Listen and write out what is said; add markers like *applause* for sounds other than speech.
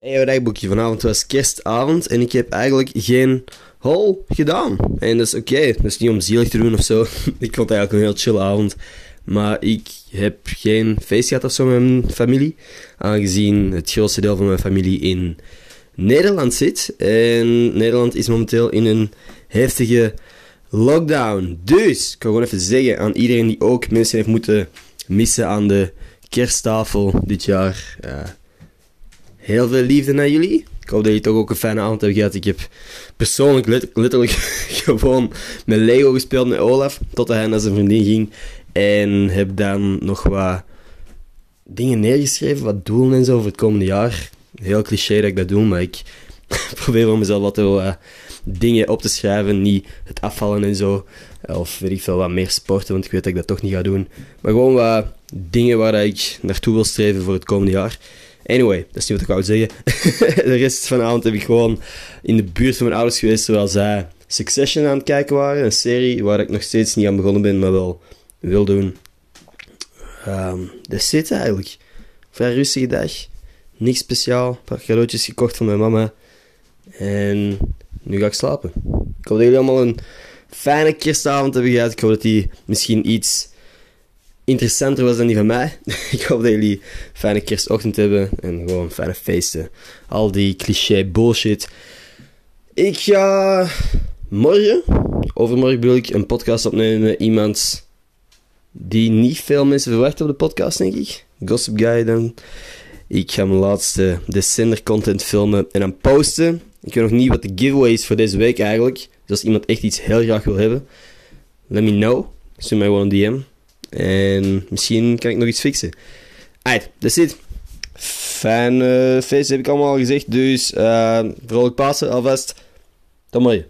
Hey, dagboekje. Vanavond was kerstavond en ik heb eigenlijk geen hol gedaan. En dat is oké. Dat is niet om zielig te doen of zo. *laughs* ik vond het eigenlijk een heel chill avond. Maar ik heb geen feest gehad of zo met mijn familie. Aangezien het grootste deel van mijn familie in Nederland zit. En Nederland is momenteel in een heftige lockdown. Dus, ik kan gewoon even zeggen aan iedereen die ook mensen heeft moeten missen aan de kersttafel dit jaar. Uh, heel veel liefde naar jullie. Ik hoop dat jullie toch ook een fijne avond hebben gehad. Ik heb persoonlijk letterlijk *laughs* gewoon met Lego gespeeld met Olaf. Totdat hij naar zijn vriendin ging. En heb dan nog wat dingen neergeschreven. Wat doelen en zo voor het komende jaar. Heel cliché dat ik dat doe, maar ik *laughs* probeer voor mezelf wat uh, dingen op te schrijven. Niet het afvallen en zo. Of weet ik veel, wat meer sporten, want ik weet dat ik dat toch niet ga doen. Maar gewoon wat dingen waar ik naartoe wil streven voor het komende jaar. Anyway, dat is niet wat ik wou zeggen. *laughs* de rest van de avond heb ik gewoon in de buurt van mijn ouders geweest, terwijl zij Succession aan het kijken waren. Een serie waar ik nog steeds niet aan begonnen ben, maar wel wil doen. Um, dat zit eigenlijk. Vrij rustige dag. Niks speciaal. Een paar cadeautjes gekocht van mijn mama. En nu ga ik slapen. Ik hoop dat jullie allemaal een fijne kerstavond hebben gehad. Ik hoop dat die misschien iets interessanter was dan die van mij. *laughs* ik hoop dat jullie een fijne kerstochtend hebben en gewoon fijne feesten. Al die cliché bullshit. Ik ga morgen, overmorgen bedoel ik, een podcast opnemen met iemand die niet veel mensen verwachten op de podcast, denk ik. Gossip Guy dan. Ik ga mijn laatste Descender content filmen en dan posten. Ik weet nog niet wat de giveaway is voor deze week eigenlijk. Dus als iemand echt iets heel graag wil hebben, let me know. Stuur mij gewoon een DM. En misschien kan ik nog iets fixen. Alright, that's it. Fijn uh, feest heb ik allemaal al gezegd. Dus uh, vrolijk Pasen alvast. Tot morgen.